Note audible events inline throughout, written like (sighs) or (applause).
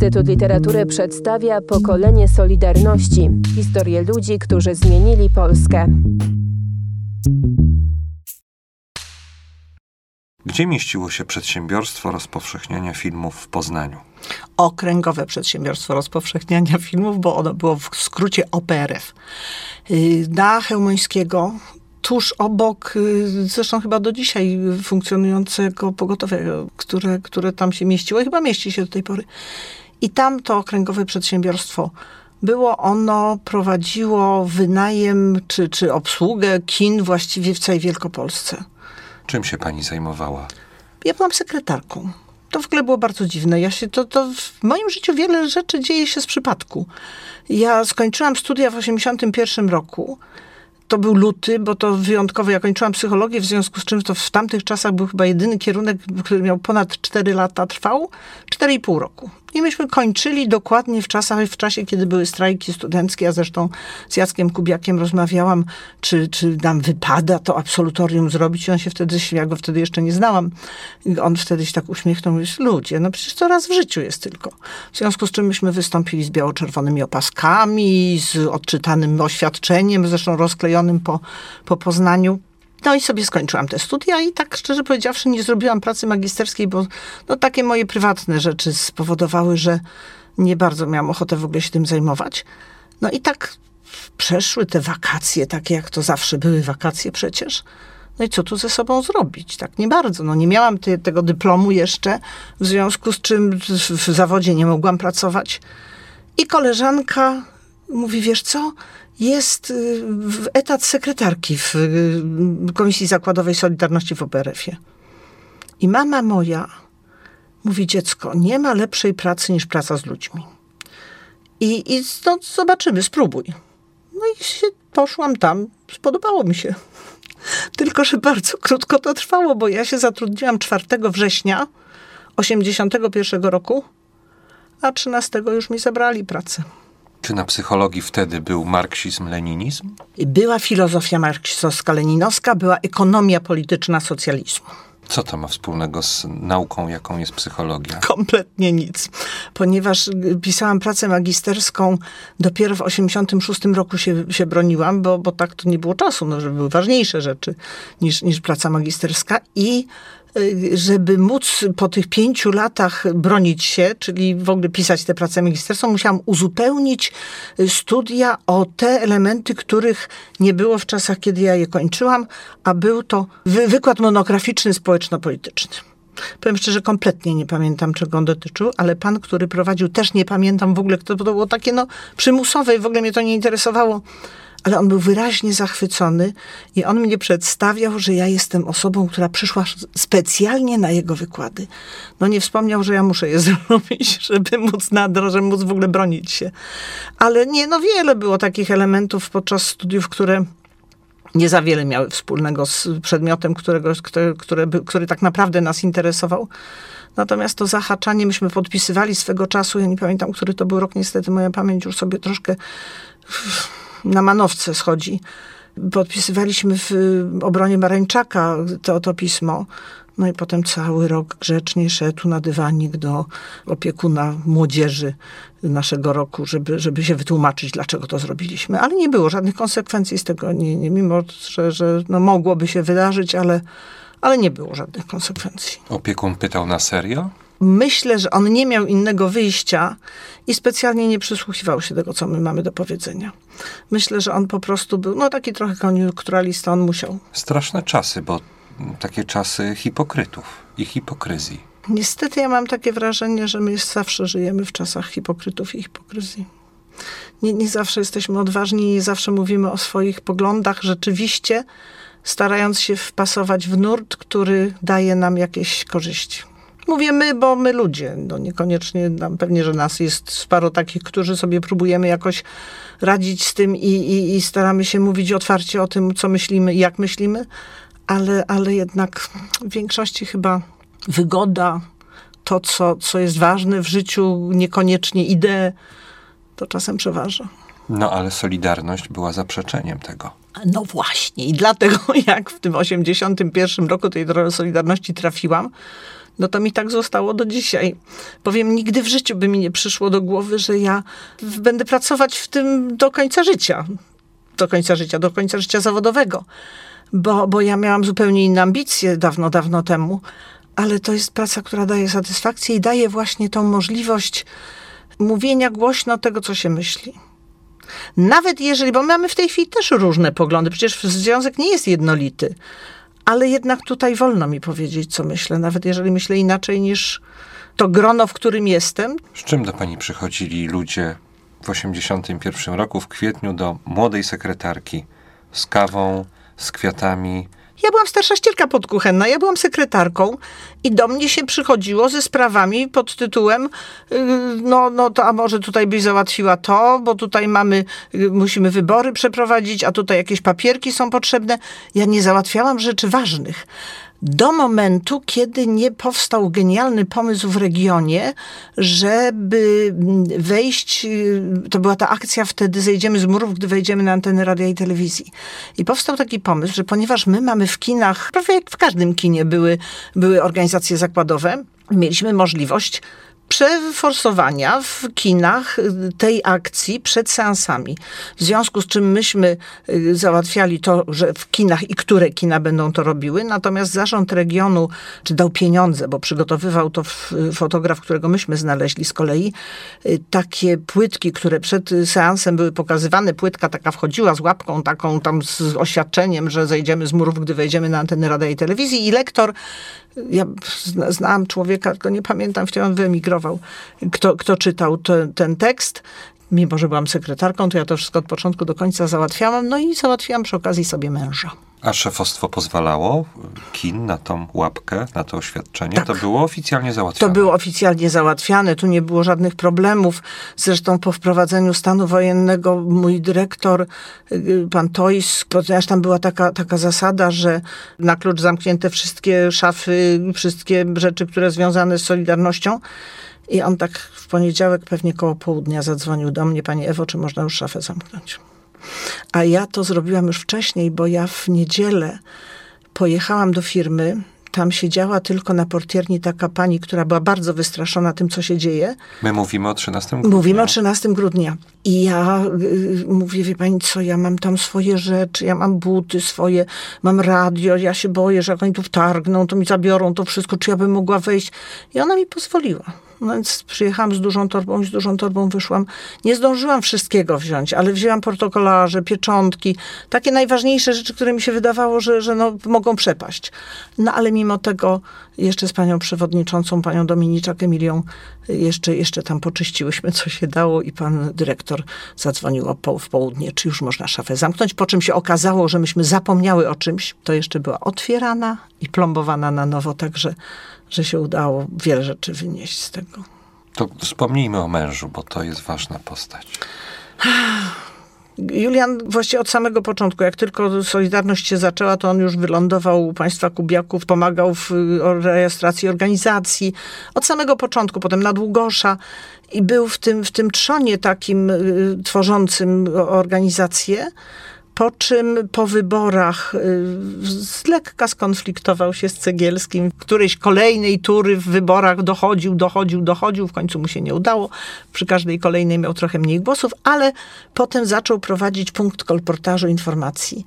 Instytut Literatury przedstawia pokolenie Solidarności historię ludzi, którzy zmienili Polskę. Gdzie mieściło się przedsiębiorstwo rozpowszechniania filmów w Poznaniu? Okręgowe Przedsiębiorstwo Rozpowszechniania Filmów, bo ono było w skrócie OPRF. Y, na Chełmońskiego, tuż obok, y, zresztą chyba do dzisiaj funkcjonującego pogotowiego, które, które tam się mieściło i chyba mieści się do tej pory. I tam to okręgowe przedsiębiorstwo było ono, prowadziło wynajem czy, czy obsługę kin właściwie w całej Wielkopolsce. Czym się pani zajmowała? Ja byłam sekretarką. To w ogóle było bardzo dziwne. Ja się, to, to w moim życiu wiele rzeczy dzieje się z przypadku. Ja skończyłam studia w 81 roku. To był luty, bo to wyjątkowo. Ja kończyłam psychologię, w związku z czym to w tamtych czasach był chyba jedyny kierunek, który miał ponad 4 lata trwał. 4,5 roku. I myśmy kończyli dokładnie w czasach, w czasie, kiedy były strajki studenckie. Ja zresztą z Jackiem Kubiakiem rozmawiałam, czy, czy nam wypada to absolutorium zrobić. I on się wtedy śmiał, go wtedy jeszcze nie znałam. On wtedy się tak uśmiechnął, mówi, ludzie, no przecież to raz w życiu jest tylko. W związku z czym myśmy wystąpili z biało-czerwonymi opaskami, z odczytanym oświadczeniem, zresztą rozklejonym po, po Poznaniu. No i sobie skończyłam te studia i tak szczerze powiedziawszy nie zrobiłam pracy magisterskiej, bo no, takie moje prywatne rzeczy spowodowały, że nie bardzo miałam ochotę w ogóle się tym zajmować. No i tak przeszły te wakacje, takie jak to zawsze były wakacje przecież. No i co tu ze sobą zrobić? Tak nie bardzo. No nie miałam te, tego dyplomu jeszcze, w związku z czym w, w zawodzie nie mogłam pracować. I koleżanka mówi, wiesz co, jest y, etat sekretarki w y, Komisji Zakładowej Solidarności w OPRF-ie. I mama moja mówi, dziecko, nie ma lepszej pracy niż praca z ludźmi. I, i no, zobaczymy, spróbuj. No i się poszłam tam, spodobało mi się. (laughs) Tylko, że bardzo krótko to trwało, bo ja się zatrudniłam 4 września 81 roku, a 13 już mi zabrali pracę. Czy na psychologii wtedy był marksizm-leninizm? Była filozofia marksistowska-leninowska, była ekonomia polityczna socjalizmu. Co to ma wspólnego z nauką, jaką jest psychologia? Kompletnie nic. Ponieważ pisałam pracę magisterską, dopiero w 86 roku się, się broniłam, bo, bo tak to nie było czasu, no, że były ważniejsze rzeczy niż, niż praca magisterska i żeby móc po tych pięciu latach bronić się, czyli w ogóle pisać tę pracę magisterską, musiałam uzupełnić y, studia o te elementy, których nie było w czasach, kiedy ja je kończyłam, a był to wy wykład monograficzny społeczno-polityczny. Powiem szczerze, kompletnie nie pamiętam, czego on dotyczył, ale pan, który prowadził, też nie pamiętam w ogóle, kto to było takie no, przymusowe i w ogóle mnie to nie interesowało ale on był wyraźnie zachwycony i on mnie przedstawiał, że ja jestem osobą, która przyszła specjalnie na jego wykłady. No nie wspomniał, że ja muszę je (laughs) zrobić, żeby móc nadro, żeby móc w ogóle bronić się. Ale nie, no wiele było takich elementów podczas studiów, które nie za wiele miały wspólnego z przedmiotem, którego, który, który, który tak naprawdę nas interesował. Natomiast to zahaczanie myśmy podpisywali swego czasu, ja nie pamiętam, który to był rok, niestety moja pamięć już sobie troszkę na manowce schodzi. Podpisywaliśmy w obronie Marańczaka to, to pismo. No i potem cały rok grzecznie szedł na dywanik do opiekuna młodzieży naszego roku, żeby, żeby się wytłumaczyć, dlaczego to zrobiliśmy. Ale nie było żadnych konsekwencji z tego, nie, nie, mimo że, że no mogłoby się wydarzyć, ale, ale nie było żadnych konsekwencji. Opiekun pytał na serio? Myślę, że on nie miał innego wyjścia i specjalnie nie przysłuchiwał się tego, co my mamy do powiedzenia. Myślę, że on po prostu był, no taki trochę koniunkturalista, on musiał. Straszne czasy, bo takie czasy hipokrytów i hipokryzji. Niestety ja mam takie wrażenie, że my zawsze żyjemy w czasach hipokrytów i hipokryzji. Nie, nie zawsze jesteśmy odważni, nie zawsze mówimy o swoich poglądach rzeczywiście, starając się wpasować w nurt, który daje nam jakieś korzyści. Mówię my, bo my ludzie, no niekoniecznie, nam, pewnie, że nas jest sporo takich, którzy sobie próbujemy jakoś radzić z tym i, i, i staramy się mówić otwarcie o tym, co myślimy i jak myślimy, ale, ale jednak w większości chyba wygoda, to, co, co jest ważne w życiu, niekoniecznie idee, to czasem przeważa. No ale Solidarność była zaprzeczeniem tego. No właśnie i dlatego (laughs) jak w tym 81 roku tej Solidarności trafiłam, No to mi tak zostało do dzisiaj. Powiem, nigdy w życiu by mi nie przyszło do głowy, że ja będę pracować w tym do końca życia. Do końca życia, do końca życia zawodowego. Bo, bo ja miałam zupełnie inne ambicje dawno, dawno temu. Ale to jest praca, która daje satysfakcję i daje właśnie tą możliwość mówienia głośno tego, co się myśli. Nawet jeżeli, bo mamy w tej chwili też różne poglądy, przecież związek nie jest jednolity, ale jednak tutaj wolno mi powiedzieć, co myślę, nawet jeżeli myślę inaczej niż to grono, w którym jestem. Z czym do pani przychodzili ludzie w 81 roku, w kwietniu, do młodej sekretarki? Z kawą, z kwiatami. Ja byłam starsza ścierka podkuchenna, ja byłam sekretarką i do mnie się przychodziło ze sprawami pod tytułem yy, no, no to a może tutaj byś załatwiła to, bo tutaj mamy, yy, musimy wybory przeprowadzić, a tutaj jakieś papierki są potrzebne. Ja nie załatwiałam rzeczy ważnych. Do momentu, kiedy nie powstał genialny pomysł w regionie, żeby wejść, to była ta akcja wtedy, zejdziemy z murów, gdy wejdziemy na anteny radia i telewizji. I powstał taki pomysł, że ponieważ my mamy w kinach, prawie jak w każdym kinie były, były organizacje zakładowe, mieliśmy możliwość przeforsowania w kinach y, tej akcji przed seansami. W związku z czym myśmy y, załatwiali to, że w kinach i które kina będą to robiły, natomiast zarząd regionu, czy dał pieniądze, bo przygotowywał to f- fotograf, którego myśmy znaleźli z kolei, y, takie płytki, które przed y, seansem były pokazywane, płytka taka wchodziła z łapką taką tam z oświadczeniem, że zejdziemy z murów, gdy wejdziemy na anteny radia i telewizji i lektor ja zna- znałam człowieka, tylko nie pamiętam, wtedy on wyemigrował, kto, kto czytał te, ten tekst. Mimo, że byłam sekretarką, to ja to wszystko od początku do końca załatwiałam. No i załatwiłam przy okazji sobie męża. A szefostwo pozwalało kin na tą łapkę, na to oświadczenie? Tak. To było oficjalnie To załatwione. było oficjalnie załatwiane, tu nie było żadnych problemów. Zresztą po wprowadzeniu stanu wojennego mój dyrektor, y, pan Toys, ponieważ tam była taka, taka zasada, że na klucz zamknięte wszystkie szafy, wszystkie rzeczy, które związane z Solidarnością. I on tak w poniedziałek, pewnie koło południa zadzwonił do mnie, pani Ewo, czy można już szafę zamknąć. A ja to zrobiłam już wcześniej, bo ja w niedzielę pojechałam do firmy. Tam siedziała tylko na portierni taka pani, która była bardzo wystraszona tym, co się dzieje. My mówimy o 13 grudnia. Mówimy o 13 grudnia. I ja y, mówię, wie pani co, ja mam tam swoje rzeczy, ja mam buty swoje, mam radio, ja się boję, że jak oni tu wtargną, to mi zabiorą to wszystko, czy ja bym mogła wejść. I ona mi pozwoliła. No więc przyjechałam z dużą torbą z dużą torbą wyszłam. Nie zdążyłam wszystkiego wziąć, ale wzięłam protokolarze, pieczątki, takie najważniejsze rzeczy, które mi się wydawało, że, że no, mogą przepaść. No ale mimo tego jeszcze z panią przewodniczącą, panią Dominiczak Emilią, jeszcze, jeszcze tam poczyściłyśmy, co się dało i pan dyrektor zadzwonił po, w południe, czy już można szafę zamknąć, po czym się okazało, że myśmy zapomniały o czymś. To jeszcze była otwierana i plombowana na nowo, także że się udało wiele rzeczy wynieść z tego. To wspomnijmy o mężu, bo to jest ważna postać. (sighs) Julian właściwie od samego początku, jak tylko Solidarność się zaczęła, to on już wylądował u państwa Kubiaków, pomagał w y, rejestracji organizacji. Od samego początku, potem na Długosza i był w tym, w tym trzonie takim y, tworzącym organizację. Po czym po wyborach y, z lekka skonfliktował się z Cegielskim. Którejś kolejnej tury w wyborach dochodził, dochodził, dochodził. W końcu mu się nie udało. Przy każdej kolejnej miał trochę mniej głosów, ale potem zaczął prowadzić punkt kolportażu informacji.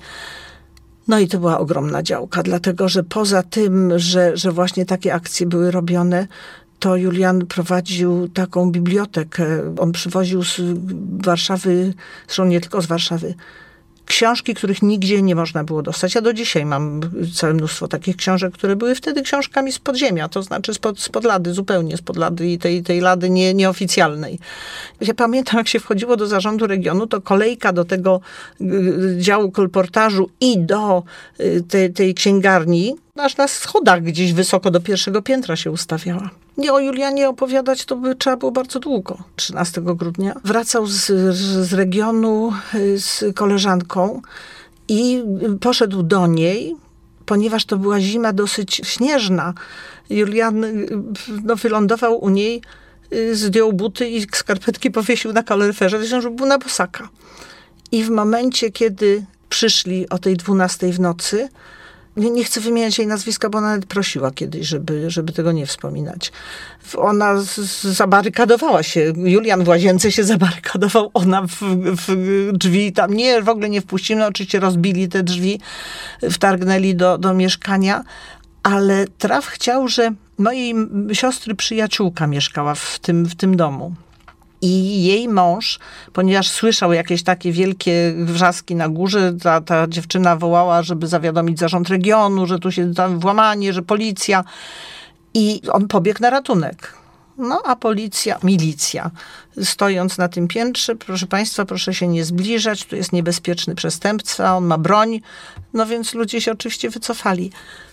No i to była ogromna działka, dlatego że poza tym, że, że właśnie takie akcje były robione, to Julian prowadził taką bibliotekę. On przywoził z Warszawy, zresztą nie tylko z Warszawy, książki, których nigdzie nie można było dostać. Ja do dzisiaj mam całe mnóstwo takich książek, które były wtedy książkami z podziemia, to znaczy spod, spod lady, zupełnie spod lady i tej, tej lady nie, nieoficjalnej. Ja pamiętam, jak się wchodziło do zarządu regionu, to kolejka do tego y, działu kolportażu i do y, tej, tej księgarni, aż na schodach gdzieś wysoko do pierwszego piętra się ustawiała. Nie o Julianie opowiadać to by trzeba było bardzo długo. 13 grudnia wracał z, z regionu y, z koleżanką i poszedł do niej, ponieważ to była zima dosyć śnieżna. Julian y, no, wylądował u niej, y, zdjął buty i skarpetki powiesił na kaloryferze, zresztą, żeby był na bosaka. I w momencie, kiedy przyszli o tej 12 w nocy, nie, nie chcę wymieniać jej nazwiska, bo ona nawet prosiła kiedyś, żeby, żeby tego nie wspominać. Ona z, z, zabarykadowała się, Julian w łazience się zabarykadował, ona w, w drzwi tam, nie, w ogóle nie wpuścimy, no, oczywiście rozbili te drzwi, wtargnęli do, do mieszkania, ale traf chciał, że mojej siostry przyjaciółka mieszkała w tym, w tym domu. I jej mąż, ponieważ słyszał jakieś takie wielkie wrzaski na górze, ta, ta dziewczyna wołała, żeby zawiadomić zarząd regionu, że tu się tam włamanie, że policja. I on pobiegł na ratunek. No a policja, milicja, stojąc na tym piętrze, proszę Państwa, proszę się nie zbliżać, tu jest niebezpieczny przestępca, on ma broń. No więc ludzie się oczywiście wycofali.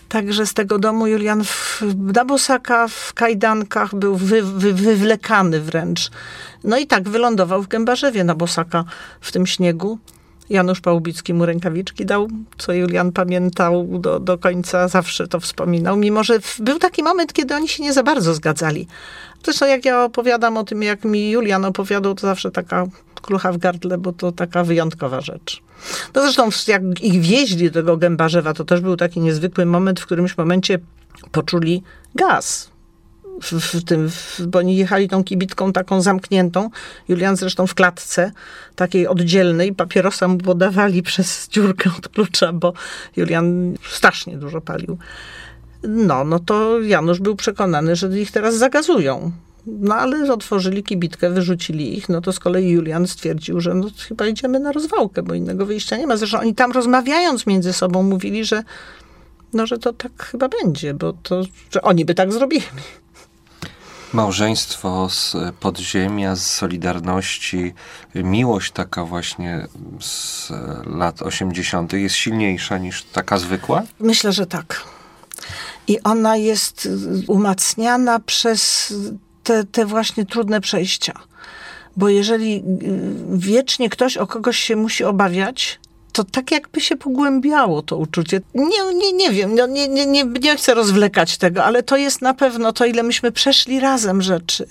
Także z tego domu Julian w, na bosaka, w kajdankach był wy, wy, wywlekany wręcz. No i tak wylądował w Gębarzewie na bosaka w tym śniegu. Janusz Pałubicki mu rękawiczki dał, co Julian pamiętał do, do końca, zawsze to wspominał, mimo że był taki moment, kiedy oni się nie za bardzo zgadzali. Zresztą jak ja opowiadam o tym, jak mi Julian opowiadał, to zawsze taka klucha w gardle, bo to taka wyjątkowa rzecz. No zresztą jak ich wieźli do tego Gębarzewa, to też był taki niezwykły moment, w którymś momencie poczuli gaz. W, w tym, w, bo oni jechali tą kibitką taką zamkniętą, Julian zresztą w klatce, takiej oddzielnej, papierosa mu podawali (laughs) przez dziurkę od klucza, bo Julian strasznie dużo palił. No, no to Janusz był przekonany, że ich teraz zagazują. No ale otworzyli kibitkę, wyrzucili ich, no to z kolei Julian stwierdził, że no, chyba idziemy na rozwałkę, bo innego wyjścia nie ma. Zresztą oni tam rozmawiając między sobą mówili, że no, że to tak chyba będzie, bo to, że oni by tak zrobili. Małżeństwo z podziemia, z Solidarności, miłość taka właśnie z lat 80. jest silniejsza niż taka zwykła? Myślę, że tak. I ona jest umacniana przez te, te właśnie trudne przejścia. Bo jeżeli y, wiecznie ktoś o kogoś się musi obawiać, to tak jakby się pogłębiało to uczucie. Nie, nie, nie wiem, no, nie, nie, nie, nie chcę rozwlekać tego, ale to jest na pewno to, ile myśmy przeszli razem rzeczy.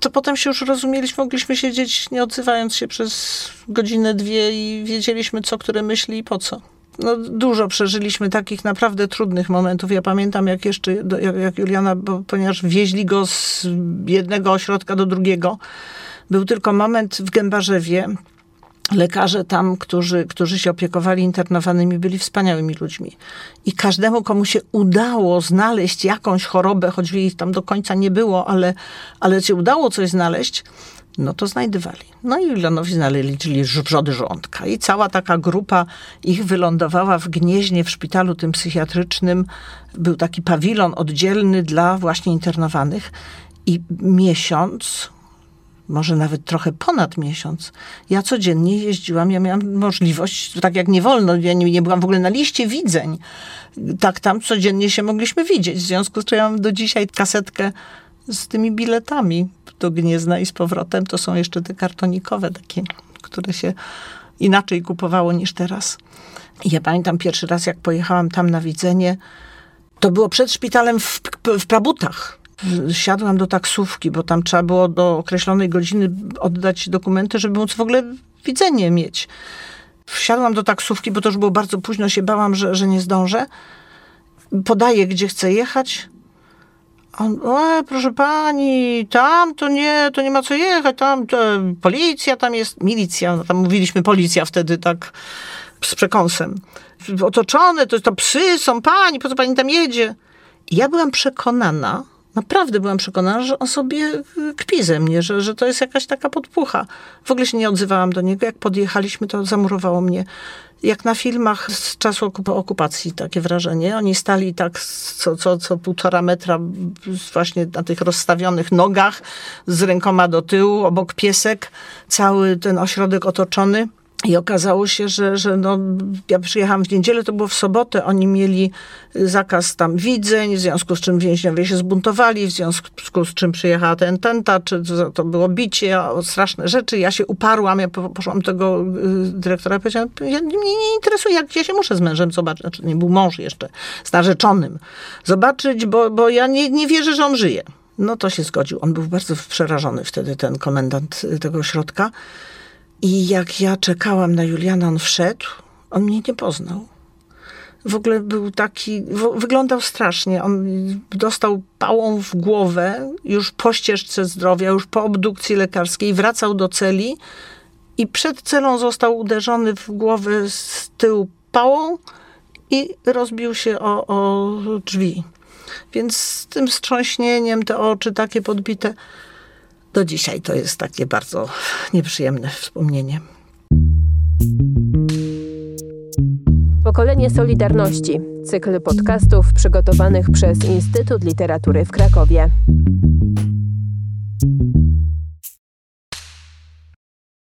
To potem się już rozumieliśmy, mogliśmy siedzieć nie odzywając się przez godzinę, dwie i wiedzieliśmy, co które myśli i po co no, dużo przeżyliśmy takich naprawdę trudnych momentów. Ja pamiętam, jak jeszcze, jak, jak Juliana, bo, ponieważ wieźli go z jednego ośrodka do drugiego, był tylko moment w Gębarzewie. Lekarze tam, którzy, którzy się opiekowali internowanymi, byli wspaniałymi ludźmi. I każdemu, komu się udało znaleźć jakąś chorobę, choć jej tam do końca nie było, ale, ale się udało coś znaleźć, no to znajdywali. No i Julianowi znaleźli wrzody żołądka. I cała taka grupa ich wylądowała w Gnieźnie, w szpitalu tym psychiatrycznym. Był taki pawilon oddzielny dla właśnie internowanych. I miesiąc, może nawet trochę ponad miesiąc, ja codziennie jeździłam, ja miałam możliwość, tak jak nie wolno, ja nie, nie byłam w ogóle na liście widzeń. Tak tam codziennie się mogliśmy widzieć. W związku z czym ja mam do dzisiaj kasetkę z tymi biletami do Gniezna i z powrotem. To są jeszcze te kartonikowe takie, które się inaczej kupowało niż teraz. I ja pamiętam pierwszy raz, jak pojechałam tam na widzenie, to było przed szpitalem w, w Prabutach. Siadłam do taksówki, bo tam trzeba było do określonej godziny oddać dokumenty, żeby móc w ogóle widzenie mieć. Wsiadłam do taksówki, bo to już było bardzo późno, się bałam, że, że nie zdążę. Podaję, gdzie chcę jechać. On, e, proszę pani, tam to nie, to nie ma co jechać, tam to, policja, tam jest milicja, no, tam mówiliśmy policja wtedy tak z przekąsem. Otoczone, to, to psy są, pani, po co pani tam jedzie? Ja byłam przekonana, naprawdę byłam przekonana, że on sobie kpi ze mnie, że, że to jest jakaś taka podpucha. W ogóle się nie odzywałam do niego. Jak podjechaliśmy, to zamurowało mnie jak na filmach z czasu okupacji, takie wrażenie. Oni stali tak co, co, co półtora metra właśnie na tych rozstawionych nogach, z rękoma do tyłu, obok piesek, cały ten ośrodek otoczony. I okazało się, że, że no, ja przyjechałam w niedzielę, to było w sobotę, oni mieli zakaz tam widzeń, w związku z czym więźniowie się zbuntowali, w związku z czym przyjechała ten tenta, czy to było bicie, straszne rzeczy. Ja się uparłam, ja poszłam tego y, dyrektora i powiedziałam, ja, mnie nie interesuje, jak ja się muszę z mężem zobaczyć, znaczy nie był mąż jeszcze, z narzeczonym, zobaczyć, bo, bo ja nie, nie wierzę, że on żyje. No to się zgodził. On był bardzo przerażony wtedy, ten komendant tego ośrodka. I jak ja czekałam na Juliana, on wszedł, on mnie nie poznał. w ogóle był taki, wyglądał strasznie. On dostał pałą w głowę już po ścieżce zdrowia, już po obdukcji lekarskiej, wracał do celi i przed celą został uderzony w głowę z tyłu pałą i rozbił się o, o drzwi. Więc z tym wstrząśnieniem, te oczy takie podbite, do dzisiaj to jest takie bardzo nieprzyjemne wspomnienie. Pokolenie Solidarności. Cykl podcastów przygotowanych przez Instytut Literatury w Krakowie.